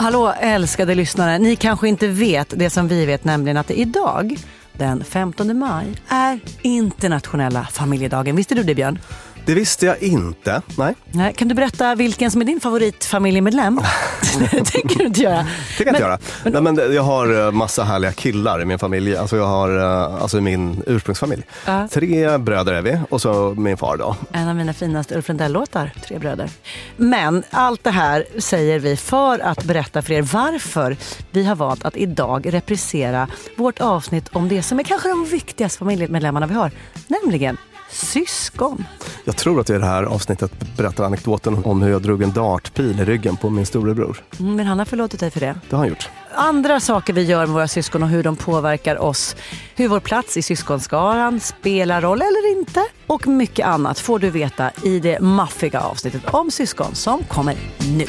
Hallå älskade lyssnare, ni kanske inte vet det som vi vet, nämligen att det idag, den 15 maj, är internationella familjedagen. Visste du det Björn? Det visste jag inte. Nej. Nej, kan du berätta vilken som är din favoritfamiljemedlem? det tänker du inte göra. Det kan jag inte göra. Nej, men jag har eh, massa härliga killar i min familj. Alltså jag har eh, alltså i min ursprungsfamilj. Ja. Tre bröder är vi och så min far då. En av mina finaste Ulf Lundell-låtar, Tre bröder. Men allt det här säger vi för att berätta för er varför vi har valt att idag reprisera vårt avsnitt om det som är kanske de viktigaste familjemedlemmarna vi har, nämligen syskon. Jag tror att i det här avsnittet berättar anekdoten om hur jag drog en dartpil i ryggen på min storebror. Mm, Men han har förlåtit dig för det. Det har han gjort. Andra saker vi gör med våra syskon och hur de påverkar oss. Hur vår plats i syskonskaran spelar roll eller inte. Och mycket annat får du veta i det maffiga avsnittet om syskon som kommer nu.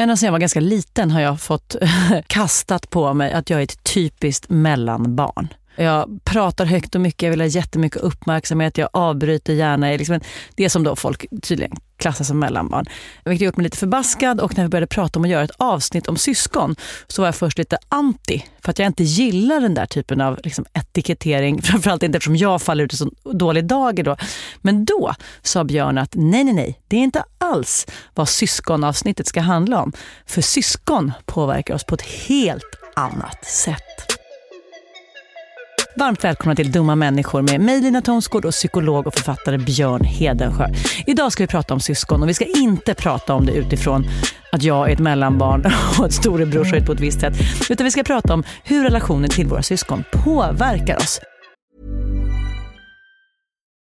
Ända sedan jag var ganska liten har jag fått kastat på mig att jag är ett typiskt mellanbarn. Jag pratar högt och mycket, jag vill ha jättemycket uppmärksamhet, jag avbryter gärna. Liksom det som då folk tydligen klassar som mellanbarn. Vilket har gjort mig lite förbaskad och när vi började prata om att göra ett avsnitt om syskon så var jag först lite anti. För att jag inte gillar den där typen av liksom, etikettering. Framförallt inte eftersom jag faller ut i så dålig dager då. Men då sa Björn att nej, nej, nej, det är inte alls vad syskonavsnittet ska handla om. För syskon påverkar oss på ett helt annat sätt. Varmt välkomna till Dumma människor med mig Lina Thomsgård och psykolog och författare Björn Hedensjö. Idag ska vi prata om syskon och vi ska inte prata om det utifrån att jag är ett mellanbarn och att storebror ser ut på ett visst sätt. Utan vi ska prata om hur relationen till våra syskon påverkar oss.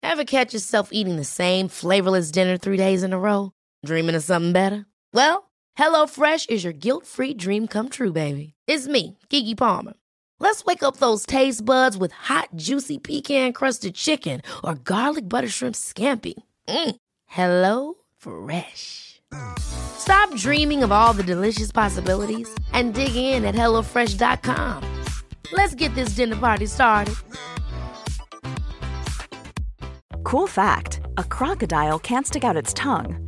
Ever catch yourself eating the same flavorless dinner three days in a row? Dreaming of something better? Well, hello fresh is your guilt-free dream come true, baby. It's me, Gigi Palmer. Let's wake up those taste buds with hot, juicy pecan-crusted chicken or garlic butter shrimp scampi. Mm. Hello Fresh. Stop dreaming of all the delicious possibilities and dig in at HelloFresh.com. Let's get this dinner party started. Cool fact a crocodile can't stick out its tongue.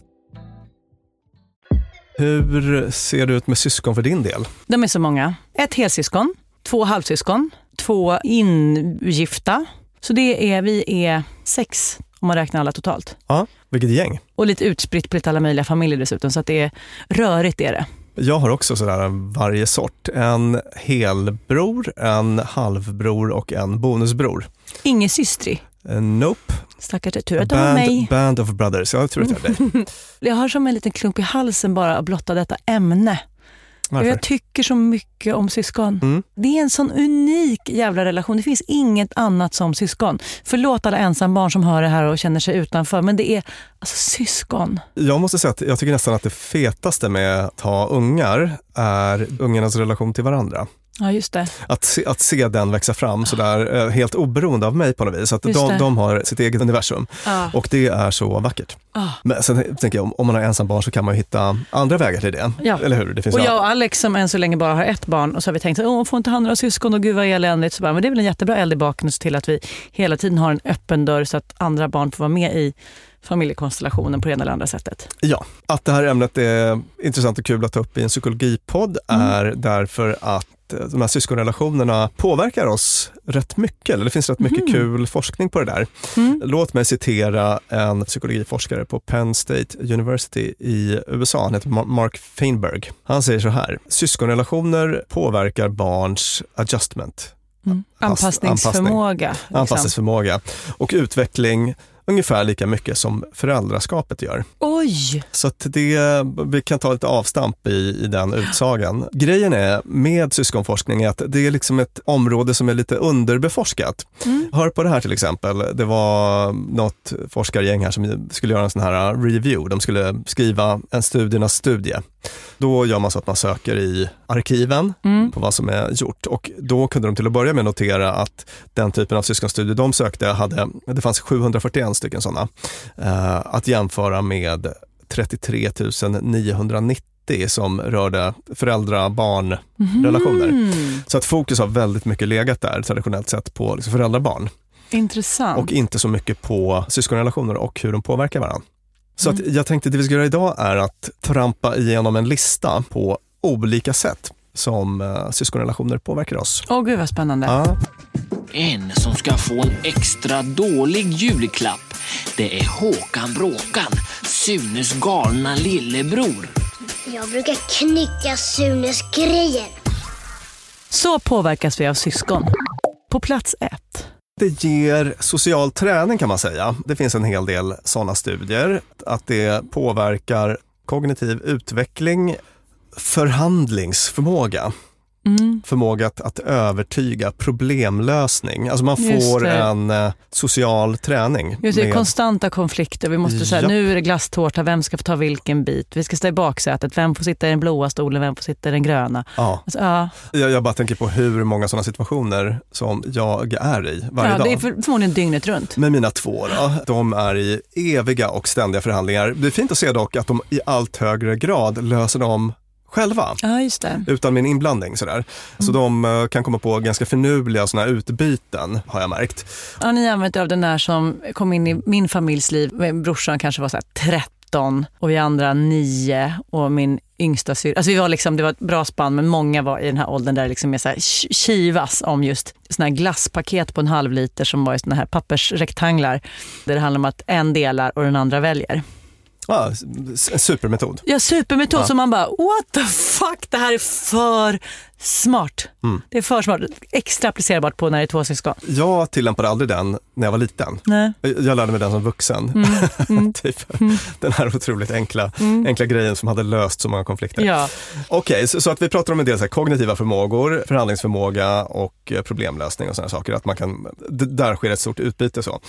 Hur ser det ut med syskon för din del? De är så många. Ett helsyskon, två halvsyskon, två ingifta. Så det är, vi är sex om man räknar alla totalt. Ja, vilket gäng. Och lite utspritt på lite alla möjliga familjer dessutom. Så att det är rörigt är det. Jag har också sådär varje sort. En helbror, en halvbror och en bonusbror. Ingen systrig. Eh, Nope. Stackars tur att de har mig. Band, of brothers. Jag tror att jag är dig. Jag har som en liten klump i halsen bara att blotta detta ämne. Varför? Jag tycker så mycket om syskon. Mm. Det är en sån unik jävla relation. Det finns inget annat som syskon. Förlåt alla ensambarn som hör det här och känner sig utanför, men det är alltså syskon. Jag måste säga att jag tycker nästan att det fetaste med att ha ungar är ungarnas relation till varandra. Ja, just det. Att se, att se den växa fram sådär eh, helt oberoende av mig på något vis. Att de, de har sitt eget universum Ja. och det är så vackert. Ah. Men sen tänker jag, om- man har ensambarn så kan man hitta andra vägar till det. Ja. Eller hur? Det finns Och jag och Alex som än så länge bara har ett barn och så har vi tänkt att åh, får inte han några syskon och gud vad eländigt. Så bara, men det är väl en jättebra eld i baken till att vi hela tiden har en öppen dörr så att andra barn får vara med i familjekonstellationen på det ena eller andra sättet. Ja, att det här ämnet är intressant och kul att ta upp i en psykologipodd Mm. är därför att de här syskonrelationerna påverkar oss rätt mycket. Eller det finns rätt mycket kul forskning på det där. Mm. Låt mig citera en psykologiforskare på Penn State University i USA. Han heter Ma- Mark Feinberg. Han säger så här. Syskonrelationer påverkar barns adjustment, Mm. Pass- Anpassningsförmåga. liksom. anpassningsförmåga och utveckling ungefär lika mycket som föräldraskapet gör. Oj! Så det, vi kan ta lite avstamp i, i den utsagan. Grejen är med syskonforskning är att det är liksom ett område som är lite underbeforskat. Hör på det här till exempel. Det var något forskargäng här som skulle göra en sån här review. De skulle skriva en studiernas studie. Då gör man så att man söker i arkiven på vad som är gjort och då kunde de till att börja med notera att den typen av syskonstudier de sökte hade, det fanns 741 stycken sådana, eh, att jämföra med 33 990 som rörde föräldra-barn-relationer. Mm. Så att fokus har väldigt mycket legat där traditionellt sett på liksom föräldrar-barn Intressant. och inte så mycket på syskonrelationer och hur de påverkar varandra. Så att jag tänkte det vi ska göra idag är att trampa igenom en lista på olika sätt som uh, syskonrelationer påverkar oss. Åh gud vad spännande. Ja, En som ska få en extra dålig julklapp. Det är Håkan Bråkan, Sunes galna lillebror. Jag brukar knycka Sunes grejer. Så påverkas vi av syskon. På plats ett. Det ger social träning kan man säga. Det finns en hel del sådana studier. Att det påverkar kognitiv utveckling, förhandlingsförmåga. Mm. Förmåga att, att övertyga, problemlösning. Alltså man får en eh, social träning. Just det, med- konstanta konflikter. Vi måste säga, nu är det glasstårta, vem ska få ta vilken bit? Vi ska stå i baksätet, vem får sitta i den blåa stolen, vem får sitta i den gröna? ja. Alltså, ja, jag, jag bara tänker på hur många sådana situationer som jag är i varje ja, dag. det är för, förmodligen dygnet runt. med mina två då, de är i eviga och ständiga förhandlingar. Det är fint att se dock att de i allt högre grad löser dem själva. Ja. Utan min inblandning sådär. Så de eh, kan komma på ganska finurliga såna utbyten har jag märkt. Har ni använt av den där som kom in i min familjs liv? Brorsan kanske var så här 13 och vi andra 9 och min yngsta syrra. Alltså vi var liksom, det var ett bra spann men många var i den här åldern där det liksom är så här kivas om just såna här glasspaket på en halv liter som var i såna här pappersrektanglar. Där det handlar om att en delar och den andra väljer. Ja, supermetod. Ja, supermetod Ja. som man bara, what the fuck, det här är för smart. Mm. Det är för smart. Extra applicerbart på när det är två syskon. Jag tillämpade aldrig den när jag var liten. Nej. Jag lärde mig den som vuxen. Mm. typ. Den här otroligt enkla, enkla grejen som hade löst så många konflikter. Ja. Okej, så, så att vi pratar om en del så här, kognitiva förmågor, förhandlingsförmåga och problemlösning och sådana saker. Att man kan, där sker ett stort utbyte. så.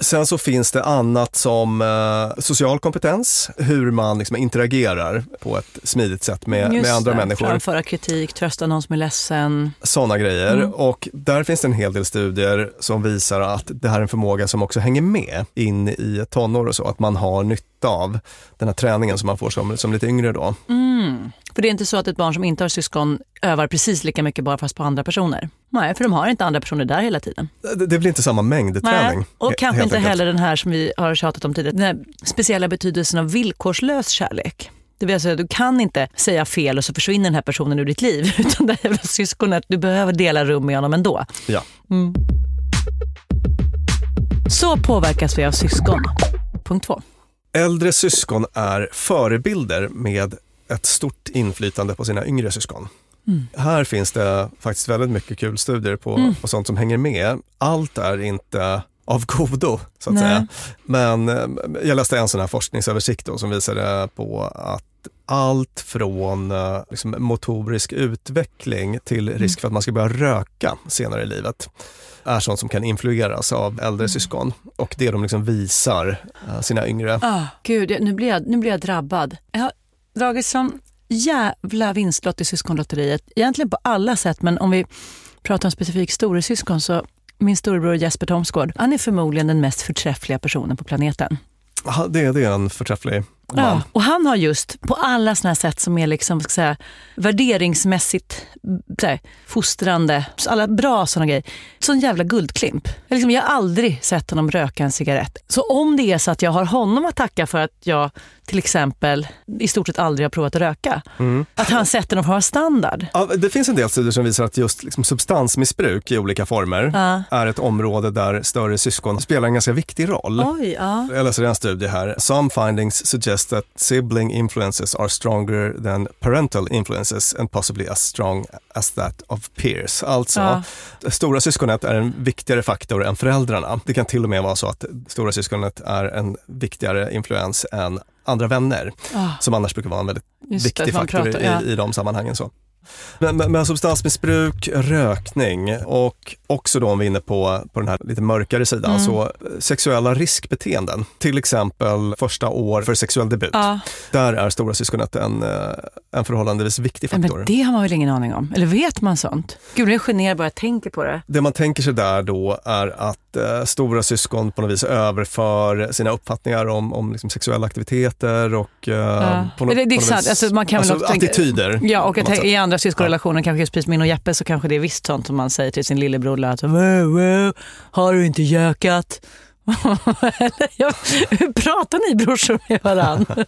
Sen så finns det annat som eh, social kompetens, hur man liksom interagerar på ett smidigt sätt med, med andra det. människor. Framföra kritik, trösta någon som är ledsen. Sådana grejer. Mm. Och där finns det en hel del studier som visar att det här är en förmåga som också hänger med in i tonår och så. Att man har nytta av den här träningen som man får som, som lite yngre då. Mm. För det är inte så att ett barn som inte har syskon övar precis lika mycket bara fast på andra personer. Nej, för de har inte andra personer där hela tiden. Det, det blir inte samma mängd träning. Och kanske inte enkelt. heller den här som vi har tjatat om tidigare, den här speciella betydelsen av villkorslös kärlek. Det vill säga, du kan inte säga fel och så försvinner den här personen ur ditt liv. Utan det här syskonet, du behöver dela rum med honom ändå. Ja. Mm. Så påverkas vi av syskon. Punkt två. Äldre syskon är förebilder med ett stort inflytande på sina yngre syskon. Mm. Här finns det faktiskt väldigt mycket kul studier på, Mm. på sånt som hänger med. Allt är inte av godo, så att Nej. säga. Men eh, jag läste en sån här forskningsöversikt då, som visade på att allt från eh, liksom, motorisk utveckling till Mm. risk för att man ska börja röka senare i livet är sånt som kan influeras av äldre Mm. syskon. Och det de liksom visar eh, sina yngre. Ah, gud, nu blir, jag, nu blir jag drabbad. Jag har dragit sån jävla vinstlott i syskonlotteriet. Egentligen på alla sätt, men om vi pratar om specifikt storasyskon så min storebror Jesper Thomsgård, han är förmodligen den mest förträffliga personen på planeten. Ja, Det, det är en förträfflig man. Ja, och han har just på alla såna här sätt som är liksom, ska säga, värderingsmässigt så här, fostrande, alla bra såna grejer. Sån jävla guldklimp. Jag, liksom, jag har aldrig sett honom röka en cigarett. Så om det är så att jag har honom att tacka för att jag till exempel i stort sett aldrig har provat att röka. Mm. Att han sätter någon form av standard. Ja, det finns en del studier som visar att just liksom substansmissbruk i olika former Ja. är ett område där större syskon spelar en ganska viktig roll. Oj, ja. Jag läser en studie här. Some findings suggest that sibling influences are stronger than parental influences and possibly as strong as that of peers. Alltså, Ja. stora syskonet är en viktigare faktor än föräldrarna. Det kan till och med vara så att stora syskonet är en viktigare influens än andra vänner, Ah, som annars brukar vara en väldigt just det, viktig man faktor pratar- ja. i, i de sammanhangen. Så. Men, men, men substansmissbruk, rökning och också då om vi är inne på, på den här lite mörkare sidan, Mm. så eh, sexuella riskbeteenden. Till exempel första år för sexuell debut. Ja, Där är stora syskonet en, eh, en förhållandevis viktig faktor. men det har man väl ingen aning om? Eller vet man sånt? Gud, jag generar bara jag tänker på det. Det man tänker sig där då är att eh, stora syskon på något vis överför sina uppfattningar om, om liksom sexuella aktiviteter och eh, Ja. på något, Det- det är sant. Alltså, man kan väl tänka- attityder. Ja, och på jag något tänker, kanske just precis min och Jeppe, så kanske det är visst sånt som man säger till sin lillebror. Att, wow, wow, har du inte gökat? Hur pratar ni brorsor med varandra?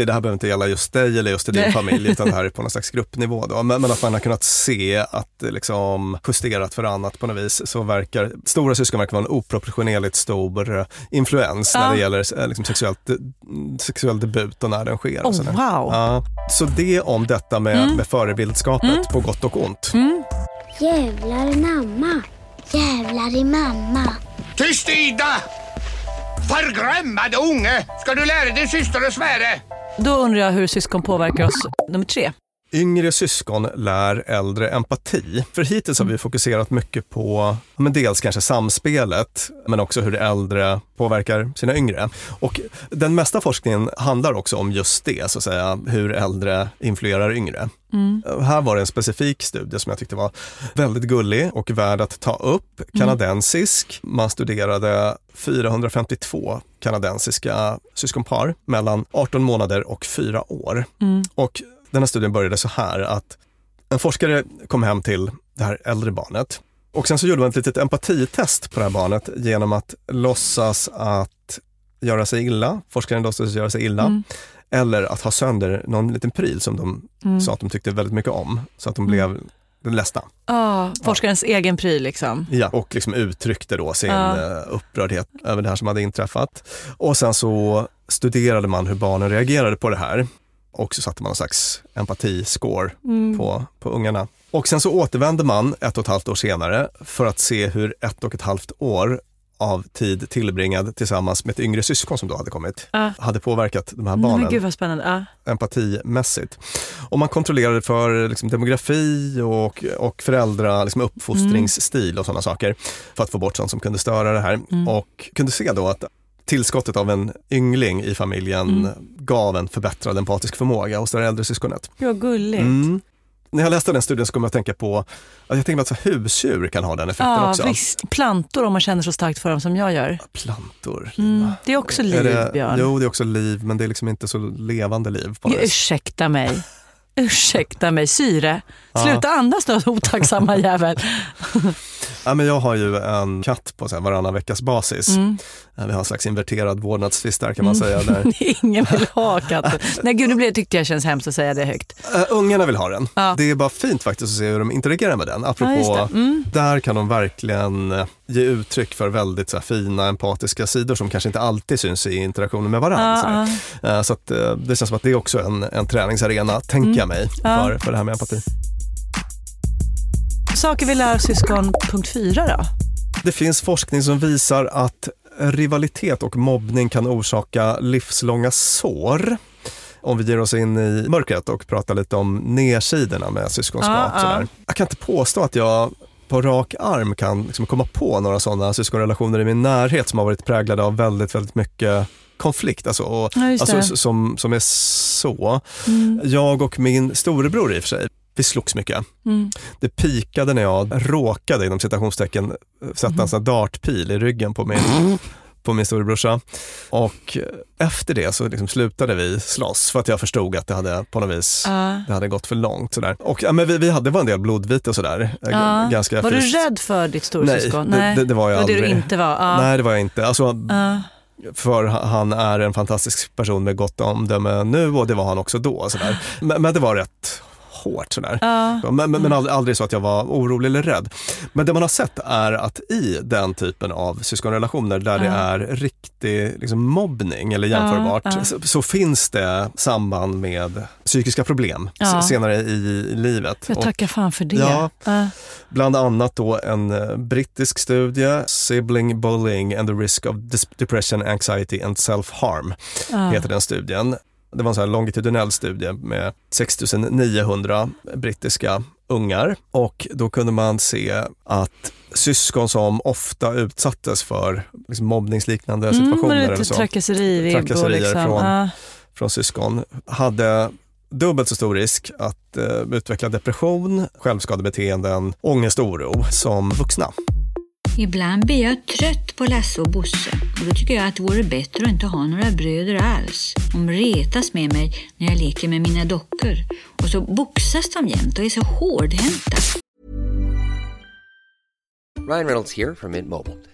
det, det här behöver inte gälla just dig eller just i din familj, utan det här är på någon slags gruppnivå. Då. Men, men att man har kunnat se att det liksom justerat för annat på något vis, så verkar stora syskon verkar vara en oproportionerligt stor eh, influens när Ja. det gäller eh, liksom sexuellt, sexuell debut och när den sker. och Oh, wow. Ja, så det om detta med, Mm. med förebildskapet Mm. på gott och ont. Mm. Jävlar i mamma. Jävlar i mamma. Tyst Ida! Förgrämmade unge! Ska du lära din syster att svära? Då undrar jag hur syskon påverkar oss. Nummer tre. Yngre syskon lär äldre empati. För hittills har vi fokuserat mycket på men dels kanske samspelet, men också hur äldre påverkar sina yngre. Och den mesta forskningen handlar också om just det, så att säga, hur äldre influerar yngre. Mm. Här var det en specifik studie som jag tyckte var väldigt gullig och värd att ta upp. Kanadensisk. Man studerade 452 kanadensiska syskonpar mellan 18 månader och 4 år. Mm. Och den här studien började så här att en forskare kom hem till det här äldre barnet och sen så gjorde man ett litet empatitest på det här barnet genom att låtsas att göra sig illa, forskaren låtsades göra sig illa, Mm. eller att ha sönder någon liten pryl som de Mm. sa att de tyckte väldigt mycket om. Så att de Mm. blev den ledsna. Ja, forskarens egen pryl liksom. Ja, och liksom uttryckte då sin Ja. eh, upprördhet över det här som hade inträffat. Och sen så studerade man hur barnen reagerade på det här. Och så satte man en slags empatiscore Mm. på, på ungarna. Och sen så återvände man ett och ett halvt år senare för att se hur ett och ett halvt år av tid tillbringad tillsammans med ett yngre syskon som då hade kommit, Ja. hade påverkat de här barnen men gud vad spännande. Ja. empatimässigt. Och man kontrollerade för liksom, demografi och, och föräldra, liksom, uppfostringsstil och sådana saker för att få bort sånt som kunde störa det här. Och kunde se då att tillskottet av en yngling i familjen gav en förbättrad empatisk förmåga hos det äldre syskonet. Vad gulligt. Mm. När jag läste den studien så kom jag att tänka på att jag tänkte att husdjur kan ha den effekten Ja, också. visst. Plantor om man känner så starkt för dem som jag gör. Plantor. Mm. Det är också liv, Är det, Björn. Jo, det är också liv, men det är liksom inte så levande liv. På vis. Ursäkta mig. Ursäkta mig, syre. Sluta andas då, otacksamma jävel. Ja, men jag har ju en katt på så varannan veckas basis. Mm. Eh, Vi har en slags inverterad vårdnadstvist där kan man säga. Där. Ingen vill ha katten. Nej gud, nu blir- tyckte jag känns hemskt att säga det högt. Uh, ungarna vill ha den. Ja. Det är bara fint faktiskt att se hur de interagerar med den. Ja, Apropå, det. Mm. där kan de verkligen eh, ge uttryck för väldigt så här, fina empatiska sidor som kanske inte alltid syns i interaktionen med varandra. Ja, Eh, så att, eh, det känns som att det är också en, en träningsarena, tänker jag mig, Mm. För, för det här med empati. Saker vi lär syskon, punkt fyra då. Det finns forskning som visar att rivalitet och mobbning kan orsaka livslånga sår. Om vi ger oss in i mörkret och pratar lite om nedsidorna med syskonskap. Ja. sådär. Jag kan inte påstå att jag på rak arm kan liksom komma på några sådana syskonrelationer i min närhet som har varit präglade av väldigt, väldigt mycket konflikt. Alltså, och, Ja, alltså, som, som är så. Mm. Jag och min storebror i och för sig, vi slogs mycket. Mm. Det pikade när jag råkade inom citationstecken sätta en sån här dartpil i ryggen på min, på min storebrorsa. Och efter det så liksom slutade vi slåss för att jag förstod att det hade på något vis Ja. det hade gått för långt. Sådär. Och ja, men vi, vi hade var en del blodvite och sådär. Ja. Ganska Var du fysiskt. rädd för ditt storasyskon? Nej, det- det- det var jag det var det du aldrig. inte var? Ja. Nej det var jag inte. Alltså, för han är en fantastisk person med gott omdöme nu och det var han också då. Sådär. Men, men det var rätt hårt sådär. Ja. Men, men, men aldrig, aldrig så att jag var orolig eller rädd. Men det man har sett är att i den typen av syskonrelationer där det Ja. är riktig liksom, mobbning eller jämförbart Ja. Så, så finns det samband med psykiska problem senare i, i livet. Jag Och tackar fan för det. Ja. Bland annat då en eh, brittisk studie, Sibling Bullying and the Risk of Depression, Anxiety and Self-Harm heter den studien. Det var en sån här longitudinell studie med 6900 brittiska ungar och då kunde man se att syskon som ofta utsattes för liksom mobbningsliknande Mm, situationer det eller så, trakasserivibb och Trakasserier liksom. från- Ja. från syskon hade dubbelt så stor risk att eh, utveckla depression, självskadebeteenden, ångest och oro som vuxna. Ibland blir jag trött på Lasse och Bosse och då tycker jag att det vore bättre att inte ha några bröder alls. De retas med mig när jag leker med mina dockor och så boxas de jämt och är så hårdhänta. Ryan Reynolds här från Mint Mobile.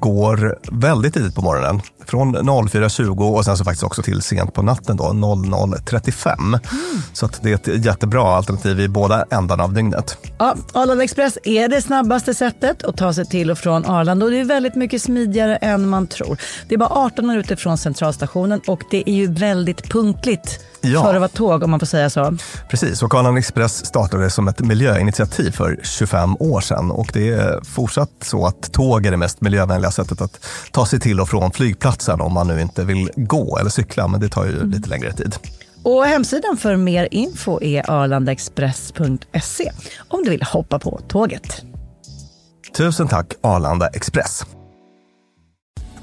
går väldigt tidigt på morgonen. Från 04.20 och sen så faktiskt också till sent på natten då, 00.35. Så att det är ett jättebra alternativ i båda ändarna av dygnet. Ja, Arlanda Express är det snabbaste sättet att ta sig till och från Arlanda och det är väldigt mycket smidigare än man tror. Det är bara 18 minuter från centralstationen och det är ju väldigt punktligt Ja. för att vara tåg om man får säga så. Precis, och Arlanda Express startade som ett miljöinitiativ för 25 år sedan och det är fortsatt så att tåg är det mest miljövänliga sättet att ta sig till och från flygplatsen om man nu inte vill gå eller cykla, men det tar ju lite längre tid. Och hemsidan för mer info är arlandaexpress.se om du vill hoppa på tåget. Tusen tack Arlanda Express.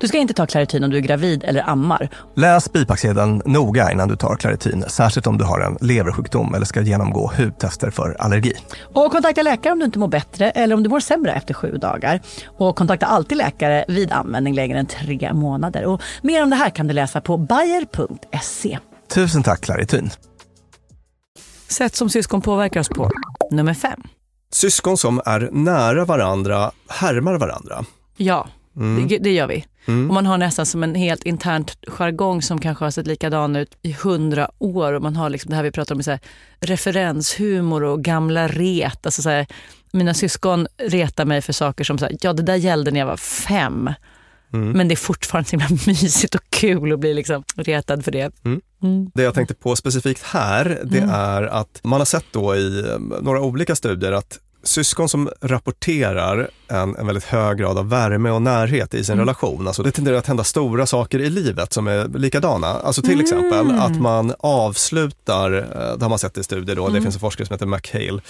Du ska inte ta Clarityn om du är gravid eller ammar. Läs bipacksedeln noga innan du tar Claritin, särskilt om du har en leversjukdom eller ska genomgå hudtester för allergi. Och kontakta läkare om du inte mår bättre eller om du mår sämre efter sju dagar. Och kontakta alltid läkare vid användning längre än tre månader. Och mer om det här kan du läsa på bayer.se. Tusen tack Claritin. Sätt som syskon påverkar oss på. Nummer fem. Syskon som är nära varandra härmar varandra. Ja, Mm. det, det gör vi. Mm. Och man har nästan som en helt internt jargong som kanske har sett likadan ut i hundra år. Och man har liksom det här vi pratar om, så här, referenshumor och gamla ret. Alltså så här, mina syskon retar mig för saker som, så här, ja det där gällde när jag var fem. Mm. Men det är fortfarande så himla mysigt och kul att bli liksom retad för det. Mm. Mm. Det jag tänkte på specifikt här, det Mm. är att man har sett då i eh, några olika studier att syskon som rapporterar en, en väldigt hög grad av värme och närhet i sin Mm. relation, alltså det tenderar att hända stora saker i livet som är likadana. Alltså till Mm. exempel att man avslutar, eh, det har man sett i studier då, det Mm. finns en forskare som heter McHale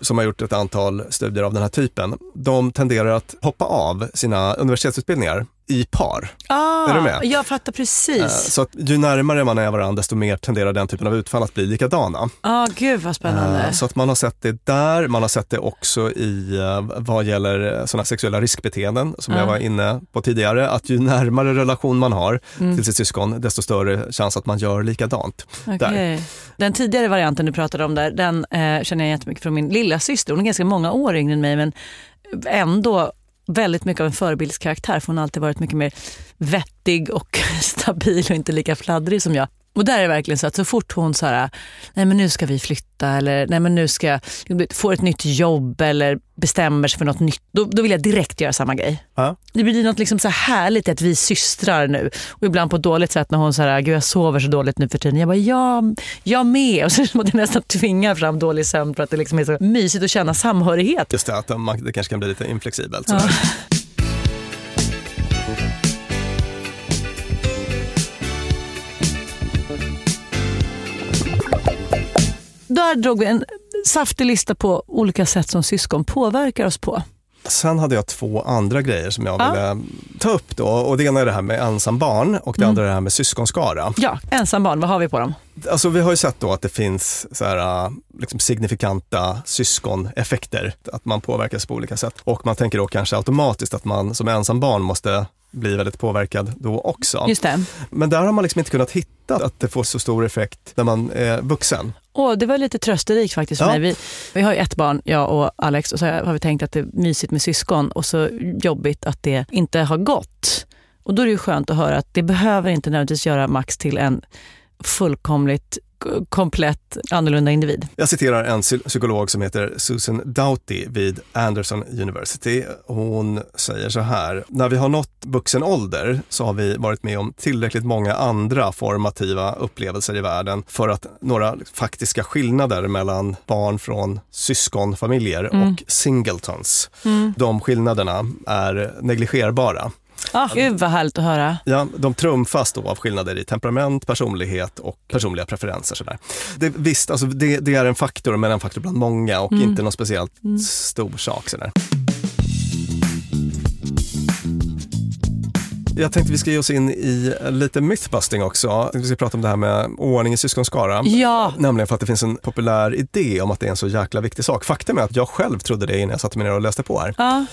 som har gjort ett antal studier av den här typen. De tenderar att hoppa av sina universitetsutbildningar i par. Ah, Är du med? Jag fattar Eh, precis. Så att ju närmare man är varandra, desto mer tenderar den typen av utfall att bli likadana. ah, gud vad spännande. Eh, Så att man har sett det där, man har sett det också i eh, vad gäller sådana sexuella riskbeteenden som Ja. jag var inne på tidigare, att ju närmare relation man har Mm. till sitt syskon, desto större chans att man gör likadant. Där. Okej. Den tidigare varianten du pratade om där, den eh, känner jag jättemycket från min lilla syster. Hon är ganska många år yngre än mig men ändå väldigt mycket av en förebildskaraktär för hon har alltid varit mycket mer vettig och stabil och inte lika fladdrig som jag. Och där är det verkligen så att så fort hon så här, nej men nu ska vi flytta eller nej men nu ska jag få ett nytt jobb eller bestämmer sig för något nytt, då, då vill jag direkt göra samma grej. Ja. Det blir något liksom så här härligt att vi är systrar nu. Och ibland på ett dåligt sätt när hon säger gud jag sover så dåligt nu för tiden. Jag bara, ja, jag med. Och så att jag nästan tvingar fram dålig sömn för att det liksom är så mysigt att känna samhörighet. Just det, att man, det kanske kan bli lite inflexibelt. Där drog vi en saftig lista på olika sätt som syskon påverkar oss på. Sen hade jag två andra grejer som jag Ja. ville ta upp då. Och det ena är det här med ensam barn och det Mm. andra är det här med syskonskara. Ja, ensambarn, vad har vi på dem? Alltså vi har ju sett då att det finns så här, äh, liksom signifikanta syskoneffekter, att man påverkas på olika sätt. Och man tänker då kanske automatiskt att man som ensam barn måste bli väldigt påverkad då också. Just det. Men där har man liksom inte kunnat hitta att det får så stor effekt när man är vuxen. Åh, det var lite trösterikt faktiskt för Ja. mig. Vi, vi har ju ett barn, jag och Alex, och så har vi tänkt att det är mysigt med syskon och så jobbigt att det inte har gått. Och då är det ju skönt att höra att det behöver inte nödvändigtvis göra Max till en fullkomligt komplett annorlunda individ. Jag citerar en psy- psykolog som heter Susan Doughty vid Anderson University. Hon säger så här, när vi har nått vuxen ålder så har vi varit med om tillräckligt många andra formativa upplevelser i världen för att några faktiska skillnader mellan barn från syskonfamiljer Mm. och singletons, Mm. de skillnaderna är negligerbara. Ah, gud vad härligt att höra. Ja, de trumfas då av skillnader i temperament, personlighet och personliga preferenser. Sådär. Det, visst, alltså det, det är en faktor, men en faktor bland många och Mm. inte någon speciellt Mm. stor sak. Sådär. Jag tänkte vi ska ge oss in i lite mythbusting också. Vi ska prata om det här med ordning i syskonskara. Ja. Nämligen för att det finns en populär idé om att det är en så jäkla viktig sak. Faktum är att jag själv trodde det innan jag satte mig ner och läste på här. Ja.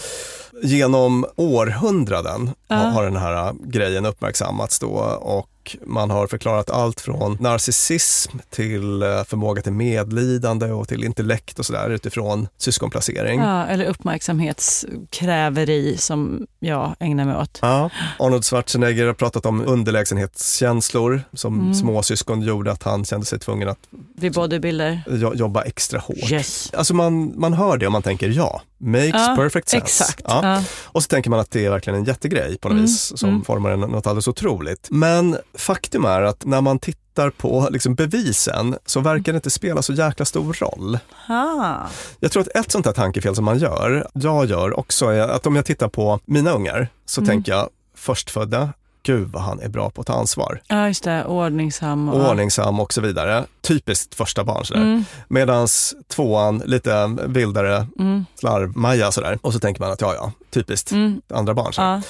Genom århundraden har, har den här äh, grejen uppmärksammats då och man har förklarat allt från narcissism till äh, förmåga till medlidande och till intellekt och sådär utifrån syskonplacering. Ja, eller uppmärksamhetskräveri som jag ägnar mig åt. Ja. Arnold Schwarzenegger har pratat om underlägsenhetskänslor som Mm. småsyskon gjorde att han kände sig tvungen att Vi bodybuilder. jo- jobba extra hårt. Yes. Alltså man, man hör det och man tänker ja, makes Ja, perfect sense. exakt. Ja. Och så tänker man att det är verkligen en jättegrej på något Mm, vis som mm. formar något alldeles otroligt. Men faktum är att när man tittar på liksom bevisen så verkar det inte spela så jäkla stor roll. Ah. Jag tror att ett sånt här tankefel som man gör, jag gör också, är att om jag tittar på mina ungar så Mm. tänker jag förstfödda, gud vad han är bra på att ta ansvar. Ja, just det. Ordningsam. Och... Ordningsam och så vidare. Typiskt första barn sådär. Mm. Medans tvåan lite vildare, Mm. slarv-Maja sådär. Och så tänker man att ja, ja, typiskt Mm. andra barn. Sådär. Ja.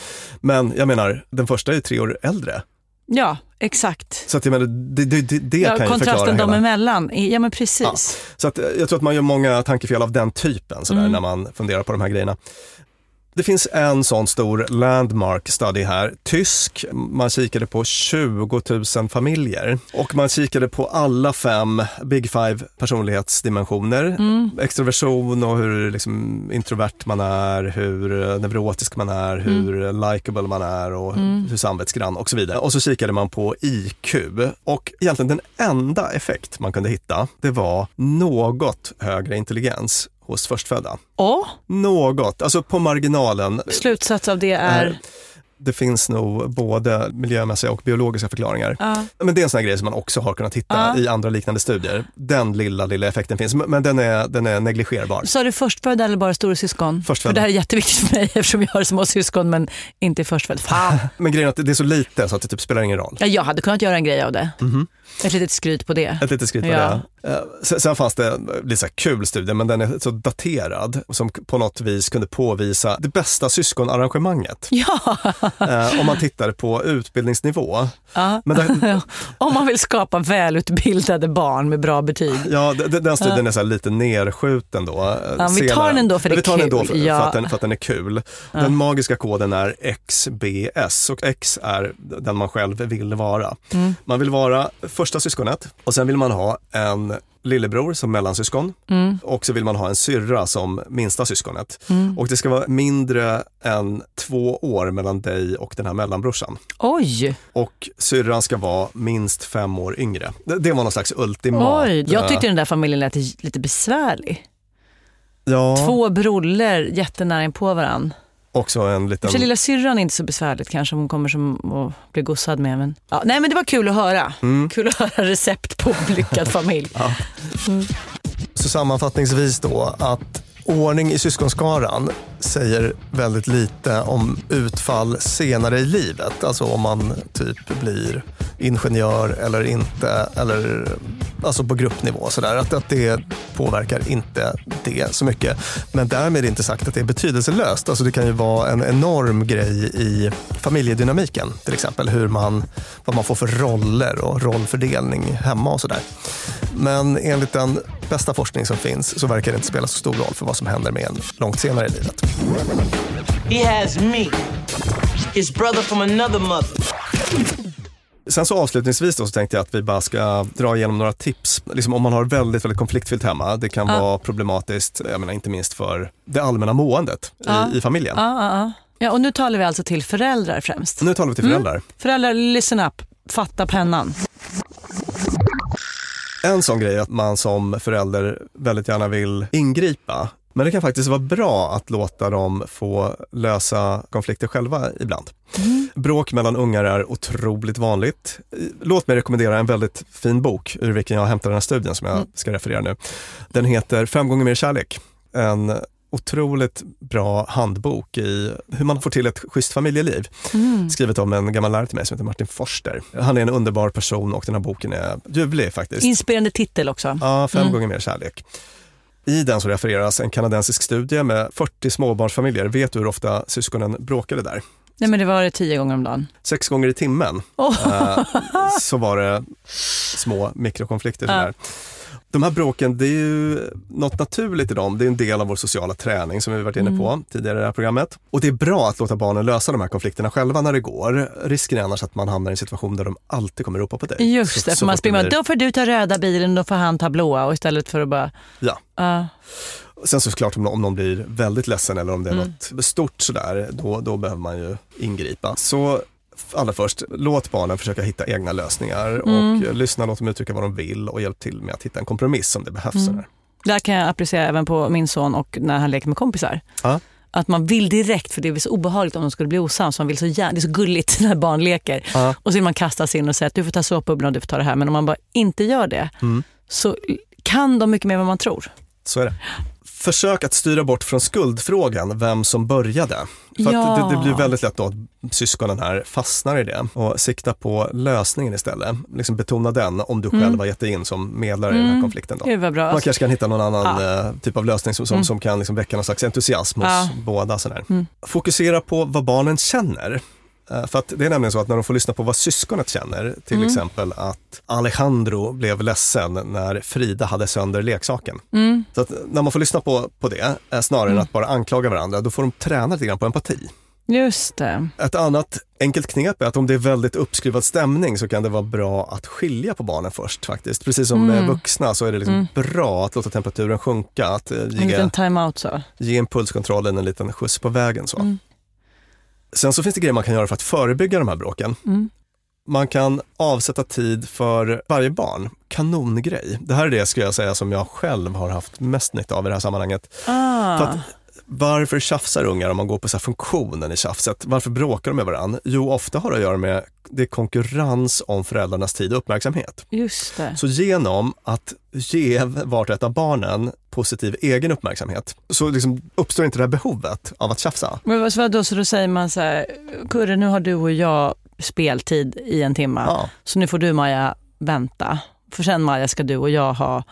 Men jag menar, den första är tre år äldre. Ja, exakt. Så att jag menar, det, det, det, det ja, kan ju förklara kontrasten dem hela. emellan. Ja, men precis. Så att, eh, jag tror att man gör många tankefel av den typen sådär, Mm. när man funderar på de här grejerna. Det finns en sån stor landmark study här, tysk. Man kikade på 20 000 familjer och man kikade på alla fem Big Five personlighetsdimensioner. Mm. Extroversion och hur liksom, introvert man är, hur eh, neurotisk man är, hur likable man är och Mm. hur samvetsgrann och så vidare. Och så kikade man på IQ och egentligen den enda effekt man kunde hitta, det var något högre intelligens hos förstfödda. Och Något, alltså på marginalen. slutsats av det är... Det finns nog både miljömässiga och biologiska förklaringar. Ja. Men det är en sån här grej som man också har kunnat hitta Ja. i andra liknande studier. Den lilla, lilla effekten finns, men den är, den är negligerbar. Sa du förstfödda eller bara storasyskon? Förstfödda. För det här är jätteviktigt för mig eftersom jag har små syskon men inte förstfödd. Fan. Men grejen är att det är så lite så att det typ spelar ingen roll. Ja, jag hade kunnat göra en grej av det. Mhm. Ett litet skryt på det. Ett litet skryt på Ja. det. Eh, Sen, fanns det lite så kul studie, men den är så daterad som på något vis kunde påvisa det bästa syskonarrangemanget. Ja, Eh, om man tittar på utbildningsnivå. ja. Där- om man vill skapa välutbildade barn med bra betyg. Ja, den studien är så lite nerskjuten då. Ja, vi tar den ändå för vi tar den ändå för, för, att den, för att den är kul. Den magiska koden är XBS och X är den man själv vill vara. Mm. Man vill vara första syskonet och sen vill man ha en lillebror som mellansyskon Mm. och så vill man ha en syrra som minsta syskonet. Mm. Och det ska vara mindre än två år mellan dig och den här mellanbrorsan. Oj, Och syrran ska vara minst fem år yngre. Det, det var någon slags ultimat. oj. Jag tyckte eh, den där familjen lät lite besvärlig. ja, Två broller jättenära in på varandra. Också en liten... för lilla syrran är inte så besvärligt kanske om hon kommer som och blir gossad med. Men, ja, nej men det var kul att höra. Mm. Kul att höra recept på lyckad familj. Ja. Så sammanfattningsvis då att ordning i syskonskaran säger väldigt lite om utfall senare i livet. Alltså om man typ blir ingenjör eller inte eller alltså på gruppnivå Så där, att, att det påverkar inte det så mycket. Men därmed inte sagt att det är betydelselöst. Alltså det kan ju vara en enorm grej i familjedynamiken, till exempel hur man, vad man får för roller och rollfördelning hemma och sådär. Men enligt den bästa forskning som finns så verkar det inte spela så stor roll för vad som händer med en långt senare i livet. He has me, his brother from another mother. Sen så avslutningsvis då så tänkte jag att vi bara ska dra igenom några tips. Liksom om man har väldigt, väldigt konfliktfyllt hemma, det kan Ja. vara problematiskt, jag menar inte minst för det allmänna måendet Ja. i, i familjen. Ja, ja, och nu talar vi alltså till föräldrar främst. Nu talar vi till Mm. föräldrar. Föräldrar, listen up. Fatta pennan. En sån grej är att man som förälder väldigt gärna vill ingripa. Men det kan faktiskt vara bra att låta dem få lösa konflikter själva ibland. Bråk mellan ungar är otroligt vanligt. Låt mig rekommendera en väldigt fin bok ur vilken jag hämtar den här studien som jag ska referera nu. Den heter Fem gånger mer kärlek. En otroligt bra handbok i hur man får till ett schysst familjeliv. Mm. Skrivet av en gammal lärare till mig som heter Martin Forster. Han är en underbar person och den här boken är ljuvlig faktiskt. Inspirerande titel också. Ja, fem Mm. gånger mer kärlek. I den så refereras en kanadensisk studie med 40 småbarnsfamiljer. Vet du hur ofta syskonen bråkade där? Nej men det var det tio gånger om dagen. Sex gånger i timmen Oh. eh, så var det små mikrokonflikter. Ja. De här bråken, det är ju något naturligt i dem. Det är en del av vår sociala träning som vi varit inne på Mm. tidigare i det här programmet. Och det är bra att låta barnen lösa de här konflikterna själva när det går. Risken är annars att man hamnar i en situation där de alltid kommer ropa på dig. Just det, så för man springer blir- då får du ta röda bilen, då får han ta blåa och istället för att bara... Ja. Ja. Sen såklart om, om någon blir väldigt ledsen eller om det är Mm. något stort sådär, då, då behöver man ju ingripa. Så allra först, låt barnen försöka hitta egna lösningar Mm. och eh, lyssna, låt dem uttrycka vad de vill och hjälp till med att hitta en kompromiss om det behövs. Mm. sådär. Där kan jag applicera även på min son och när han leker med kompisar. Ja. Att man vill direkt, för det är så obehagligt om de skulle bli osams. Man vill så gärna, det är så gulligt när barn leker. Ja. Och så vill man kasta sig in och säga att du får ta såpbubblan och du får ta det här. Men om man bara inte gör det Mm. så kan de mycket mer än vad man tror. Så är det. Försök att styra bort från skuldfrågan, vem som började. För Ja. det, det blir väldigt lätt då att syskonen här fastnar i det och sikta på lösningen istället. Liksom betona den om du Mm. själv har gett dig in som medlare i den här Mm. konflikten. Då. Man kanske kan hitta någon annan Ja. eh, typ av lösning som, som, Mm. som kan liksom väcka någon slags entusiasm hos Ja. båda. Sådär. Mm. Fokusera på vad barnen känner. Eh, För att det är nämligen så att när de får lyssna på vad syskonet känner, till Mm. exempel att Alejandro blev ledsen när Frida hade sönder leksaken. Mm. Så att när man får lyssna på, på det, eh, snarare Mm. än att bara anklaga varandra, då får de träna lite grann på empati. Just det. Ett annat enkelt knep är att om det är väldigt uppskruvad stämning så kan det vara bra att skilja på barnen först faktiskt. Precis som med Mm. vuxna så är det liksom Mm. bra att låta temperaturen sjunka, att eh, En ge, liten time-out så. ge impulskontrollen en liten skjuts på vägen. Så. Mm. Sen så finns det grejer man kan göra för att förebygga de här bråken. Mm. Man kan avsätta tid för varje barn. Kanongrej. Det här är det skulle jag säga som jag själv har haft mest nytta av i det här sammanhanget. Ah. Varför tjafsar ungar om man går på så funktionen i tjafset? Varför bråkar de med varandra? Jo, ofta har det att göra med det är konkurrens om föräldrarnas tid och uppmärksamhet. Just det. Så genom att ge vart och ett av barnen positiv egen uppmärksamhet så liksom uppstår inte det här behovet av att tjafsa. Men vadå, så då säger man så här, Kurre nu har du och jag speltid i en timme, Ja. så nu får du Maja vänta. För sen Maja ska du och jag ha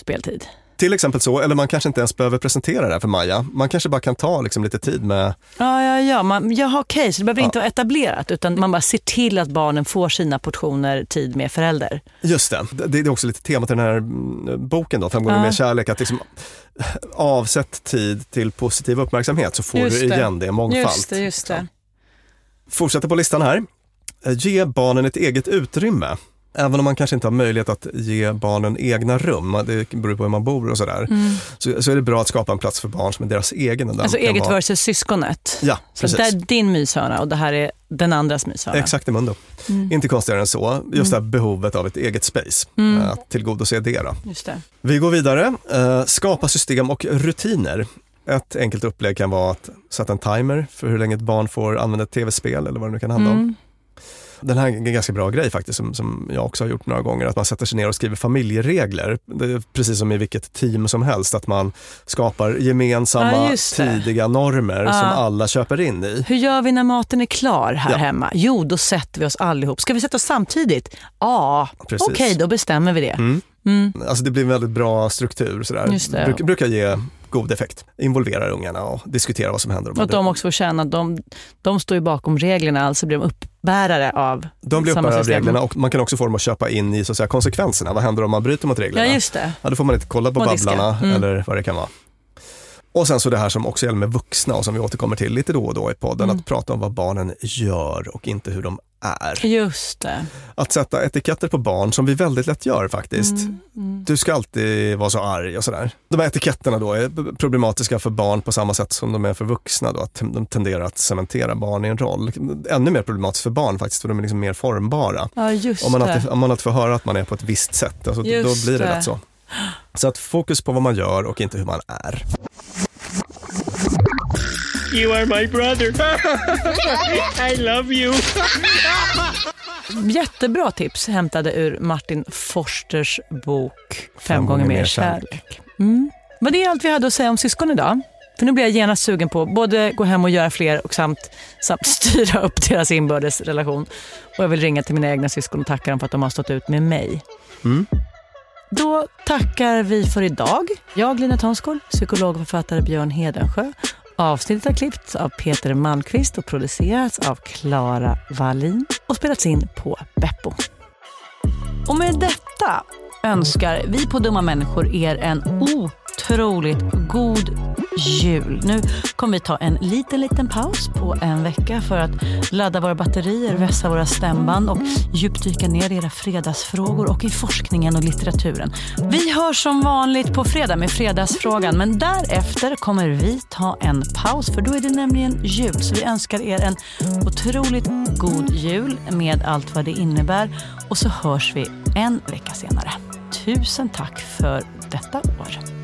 speltid. Till exempel så, eller man kanske inte ens behöver presentera det här för Maja. Man kanske bara kan ta liksom lite tid med, Ja, ja, ja. Man, jaha, okej, så det behöver Ja. inte vara etablerat utan man bara ser till att barnen får sina portioner tid med förälder. just det, det, det är också lite temat i den här mm, boken då, Fem gånger Ja. mer kärlek, att liksom avsätt tid till positiv uppmärksamhet så får Just du igen det mångfald. Just det, just det. Fortsätter på listan här. Ge barnen ett eget utrymme. Även om man kanske inte har möjlighet att ge barnen egna rum, det beror på hur man bor och sådär, Mm. så, så är det bra att skapa en plats för barn som är deras egen. och Alltså eget vara- versus syskonet. Ja, Så precis. det är din myshörna och det här är den andras myshörna. Exakt mundo. Mm. Inte konstigare än så. Just det här behovet av ett eget space, Mm. eh, att tillgodose det. Det. Vi går vidare. Eh, skapa system och rutiner. Ett enkelt upplägg kan vara att sätta en timer för hur länge ett barn får använda ett tv-spel eller vad det nu kan handla om. Den här är en ganska bra grej faktiskt som, som jag också har gjort några gånger, att man sätter sig ner och skriver familjeregler. Precis som i vilket team som helst, att man skapar gemensamma Ja, tidiga normer Ja. som alla köper in i. Hur gör vi när maten är klar här Ja. hemma? Jo, då sätter vi oss allihop. Ska vi sätta oss samtidigt? Ja, okej, då bestämmer vi det. Mm. Mm. Alltså det blir en väldigt bra struktur. Sådär. Bruk, brukar ge god effekt. Involvera ungarna och diskutera vad som händer. Och att de också får känna att de, de står ju bakom reglerna, alltså blir de uppbärare av De blir uppbärare av reglerna och man kan också få dem att köpa in i så att säga, konsekvenserna. Vad händer om man bryter mot reglerna? Ja, just det. Ja, då får man inte kolla på. Babblarna Mm. eller vad det kan vara. Och sen så det här som också gäller med vuxna och som vi återkommer till lite då och då i podden, Mm. att prata om vad barnen gör och inte hur de är. Just det. Att sätta etiketter på barn som vi väldigt lätt gör faktiskt. Mm, mm. Du ska alltid vara så arg och sådär. De här etiketterna då är problematiska för barn på samma sätt som de är för vuxna. Då, att de tenderar att cementera barn i en roll. Ännu mer problematiskt för barn faktiskt, för de är liksom mer formbara. Ja, just om, man alltid, om man alltid får höra att man är på ett visst sätt, alltså, då blir det, det. lätt så. Så att fokus på vad man gör och inte hur man är. You are my brother. I love you. Jättebra tips hämtade ur Martin Forsters bok Fem, gånger mer kärlek. Mm. Var det allt vi hade att säga om syskon idag? För nu blir jag genast sugen på både gå hem och göra fler och samt, samt styra upp deras inbördes relation. Och jag vill ringa till mina egna syskon och tacka dem för att de har stått ut med mig. Mm. Då tackar vi för idag. Jag, Lina Thomsgård, psykolog och författare Björn Hedensjö. Avsnittet har klippts av Peter Malmqvist och producerats av Klara Wallin och spelats in på Beppo. Och med detta önskar vi på Dumma Människor er en otroligt god jul. Nu kommer vi ta en liten, liten paus på en vecka för att ladda våra batterier, vässa våra stämband och djupdyka ner i era fredagsfrågor och i forskningen och litteraturen. Vi hörs som vanligt på fredag med Fredagsfrågan, men därefter kommer vi ta en paus för då är det nämligen jul. Så vi önskar er en otroligt god jul med allt vad det innebär och så hörs vi en vecka senare. Tusen tack för detta år.